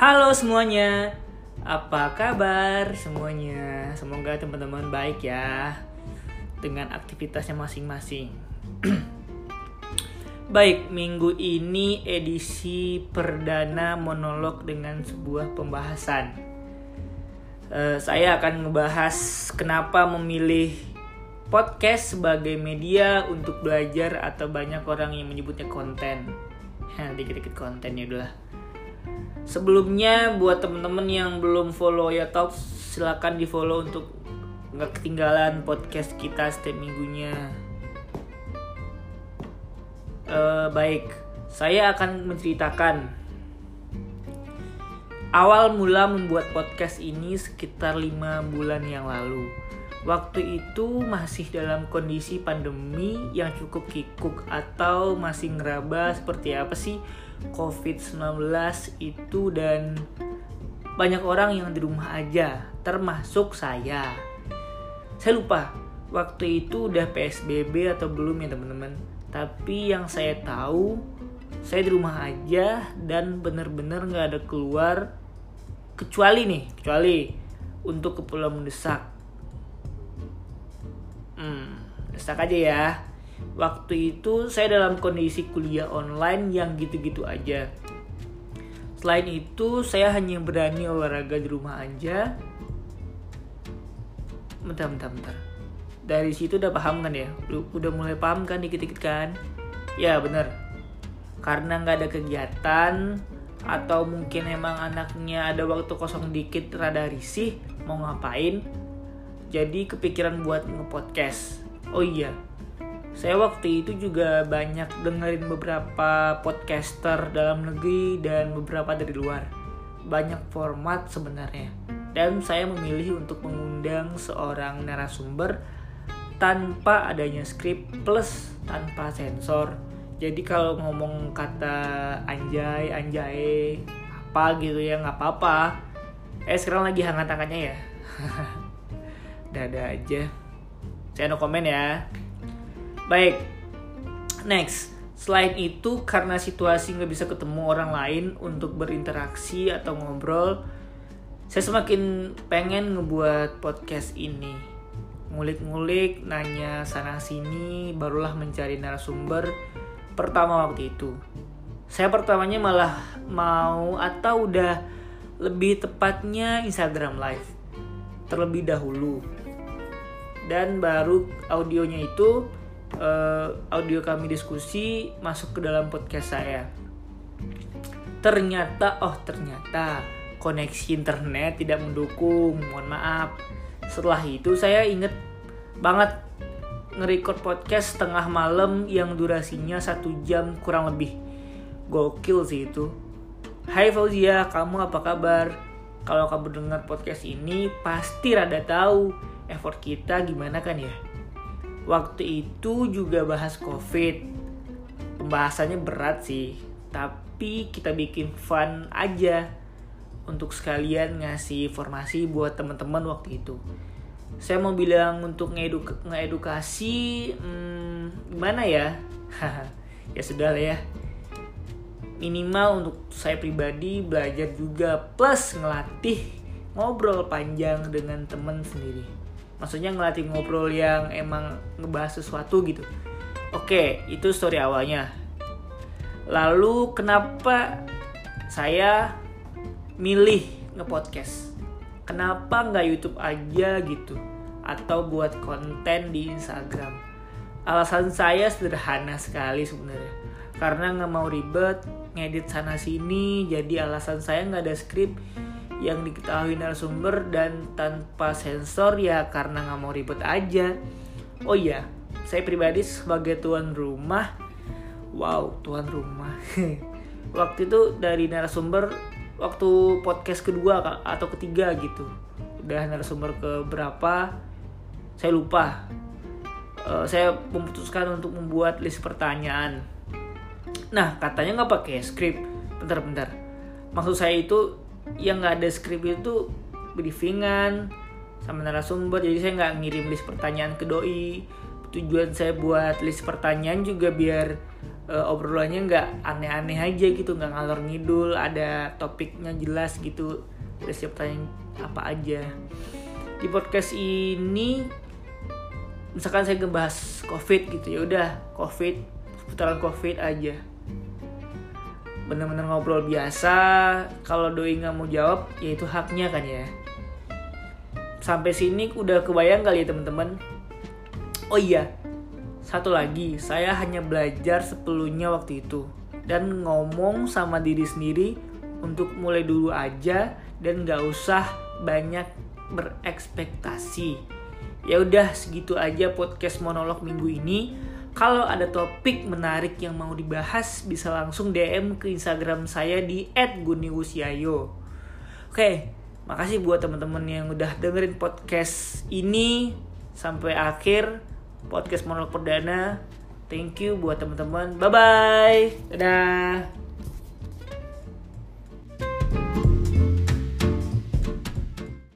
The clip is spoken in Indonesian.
Halo semuanya, apa kabar semuanya? Semoga teman-teman baik ya dengan aktivitasnya masing-masing. baik, minggu ini edisi perdana monolog dengan sebuah pembahasan. Uh, saya akan ngebahas kenapa memilih podcast sebagai media untuk belajar atau banyak orang yang menyebutnya konten. dikit-dikit konten ya udahlah Sebelumnya buat temen-temen yang belum follow ya Talks silahkan di follow untuk nggak ketinggalan podcast kita setiap minggunya. Uh, baik, saya akan menceritakan awal mula membuat podcast ini sekitar lima bulan yang lalu. Waktu itu masih dalam kondisi pandemi yang cukup kikuk atau masih ngeraba seperti apa sih COVID-19 itu dan banyak orang yang di rumah aja, termasuk saya. Saya lupa waktu itu udah PSBB atau belum ya teman-teman. Tapi yang saya tahu, saya di rumah aja dan bener-bener nggak ada keluar kecuali nih, kecuali untuk keperluan mendesak. Hmm, desak aja ya waktu itu saya dalam kondisi kuliah online yang gitu-gitu aja. Selain itu, saya hanya berani olahraga di rumah aja. Bentar, bentar, bentar. Dari situ udah paham kan ya? Udah mulai paham kan dikit-dikit kan? Ya bener. Karena nggak ada kegiatan atau mungkin emang anaknya ada waktu kosong dikit rada risih mau ngapain jadi kepikiran buat ngepodcast oh iya saya waktu itu juga banyak dengerin beberapa podcaster dalam negeri dan beberapa dari luar. Banyak format sebenarnya. Dan saya memilih untuk mengundang seorang narasumber tanpa adanya skrip plus tanpa sensor. Jadi kalau ngomong kata anjay, anjay, apa gitu ya nggak apa-apa. Eh sekarang lagi hangat-hangatnya ya. Dada aja. Saya no komen ya. Baik, next. Selain itu, karena situasi nggak bisa ketemu orang lain untuk berinteraksi atau ngobrol, saya semakin pengen ngebuat podcast ini. Ngulik-ngulik, nanya sana-sini, barulah mencari narasumber pertama waktu itu. Saya pertamanya malah mau atau udah lebih tepatnya Instagram Live terlebih dahulu. Dan baru audionya itu uh, audio kami diskusi masuk ke dalam podcast saya. Ternyata, oh ternyata koneksi internet tidak mendukung. Mohon maaf. Setelah itu saya inget banget nge-record podcast setengah malam yang durasinya satu jam kurang lebih. Gokil sih itu. Hai Fauzia, kamu apa kabar? Kalau kamu dengar podcast ini pasti rada tahu effort kita gimana kan ya? waktu itu juga bahas covid. Pembahasannya berat sih tapi kita bikin fun aja untuk sekalian ngasih informasi buat teman-teman waktu itu. Saya mau bilang untuk ngeduk ngedukasi hmm, gimana ya? Ya sudah lah ya minimal untuk saya pribadi belajar juga plus ngelatih ngobrol panjang dengan teman sendiri. Maksudnya ngelatih ngobrol yang emang ngebahas sesuatu gitu. Oke itu story awalnya. Lalu kenapa saya milih ngepodcast? Kenapa nggak YouTube aja gitu? Atau buat konten di Instagram? Alasan saya sederhana sekali sebenarnya. Karena nggak mau ribet ngedit sana sini jadi alasan saya nggak ada skrip yang diketahui narasumber dan tanpa sensor ya karena nggak mau ribet aja. Oh iya, saya pribadi sebagai tuan rumah, wow tuan rumah. waktu itu dari narasumber waktu podcast kedua atau ketiga gitu, udah narasumber ke berapa, saya lupa. Uh, saya memutuskan untuk membuat list pertanyaan. Nah katanya nggak pakai skrip, bentar-bentar. Maksud saya itu yang nggak ada skrip itu briefingan sama narasumber. Jadi saya nggak ngirim list pertanyaan ke doi. Tujuan saya buat list pertanyaan juga biar uh, obrolannya nggak aneh-aneh aja gitu. Nggak ngalor ngidul ada topiknya jelas gitu. Siap tanya apa aja. Di podcast ini misalkan saya ngebahas covid gitu ya udah covid putaran covid aja bener-bener ngobrol biasa kalau doi nggak mau jawab ya itu haknya kan ya sampai sini udah kebayang kali ya teman-teman oh iya satu lagi, saya hanya belajar sepeluhnya waktu itu dan ngomong sama diri sendiri untuk mulai dulu aja dan gak usah banyak berekspektasi. Ya udah segitu aja podcast monolog minggu ini. Kalau ada topik menarik yang mau dibahas bisa langsung DM ke Instagram saya di @guniwusyayo. Oke, makasih buat teman-teman yang udah dengerin podcast ini sampai akhir podcast monolog perdana. Thank you buat teman-teman. Bye bye. Dadah.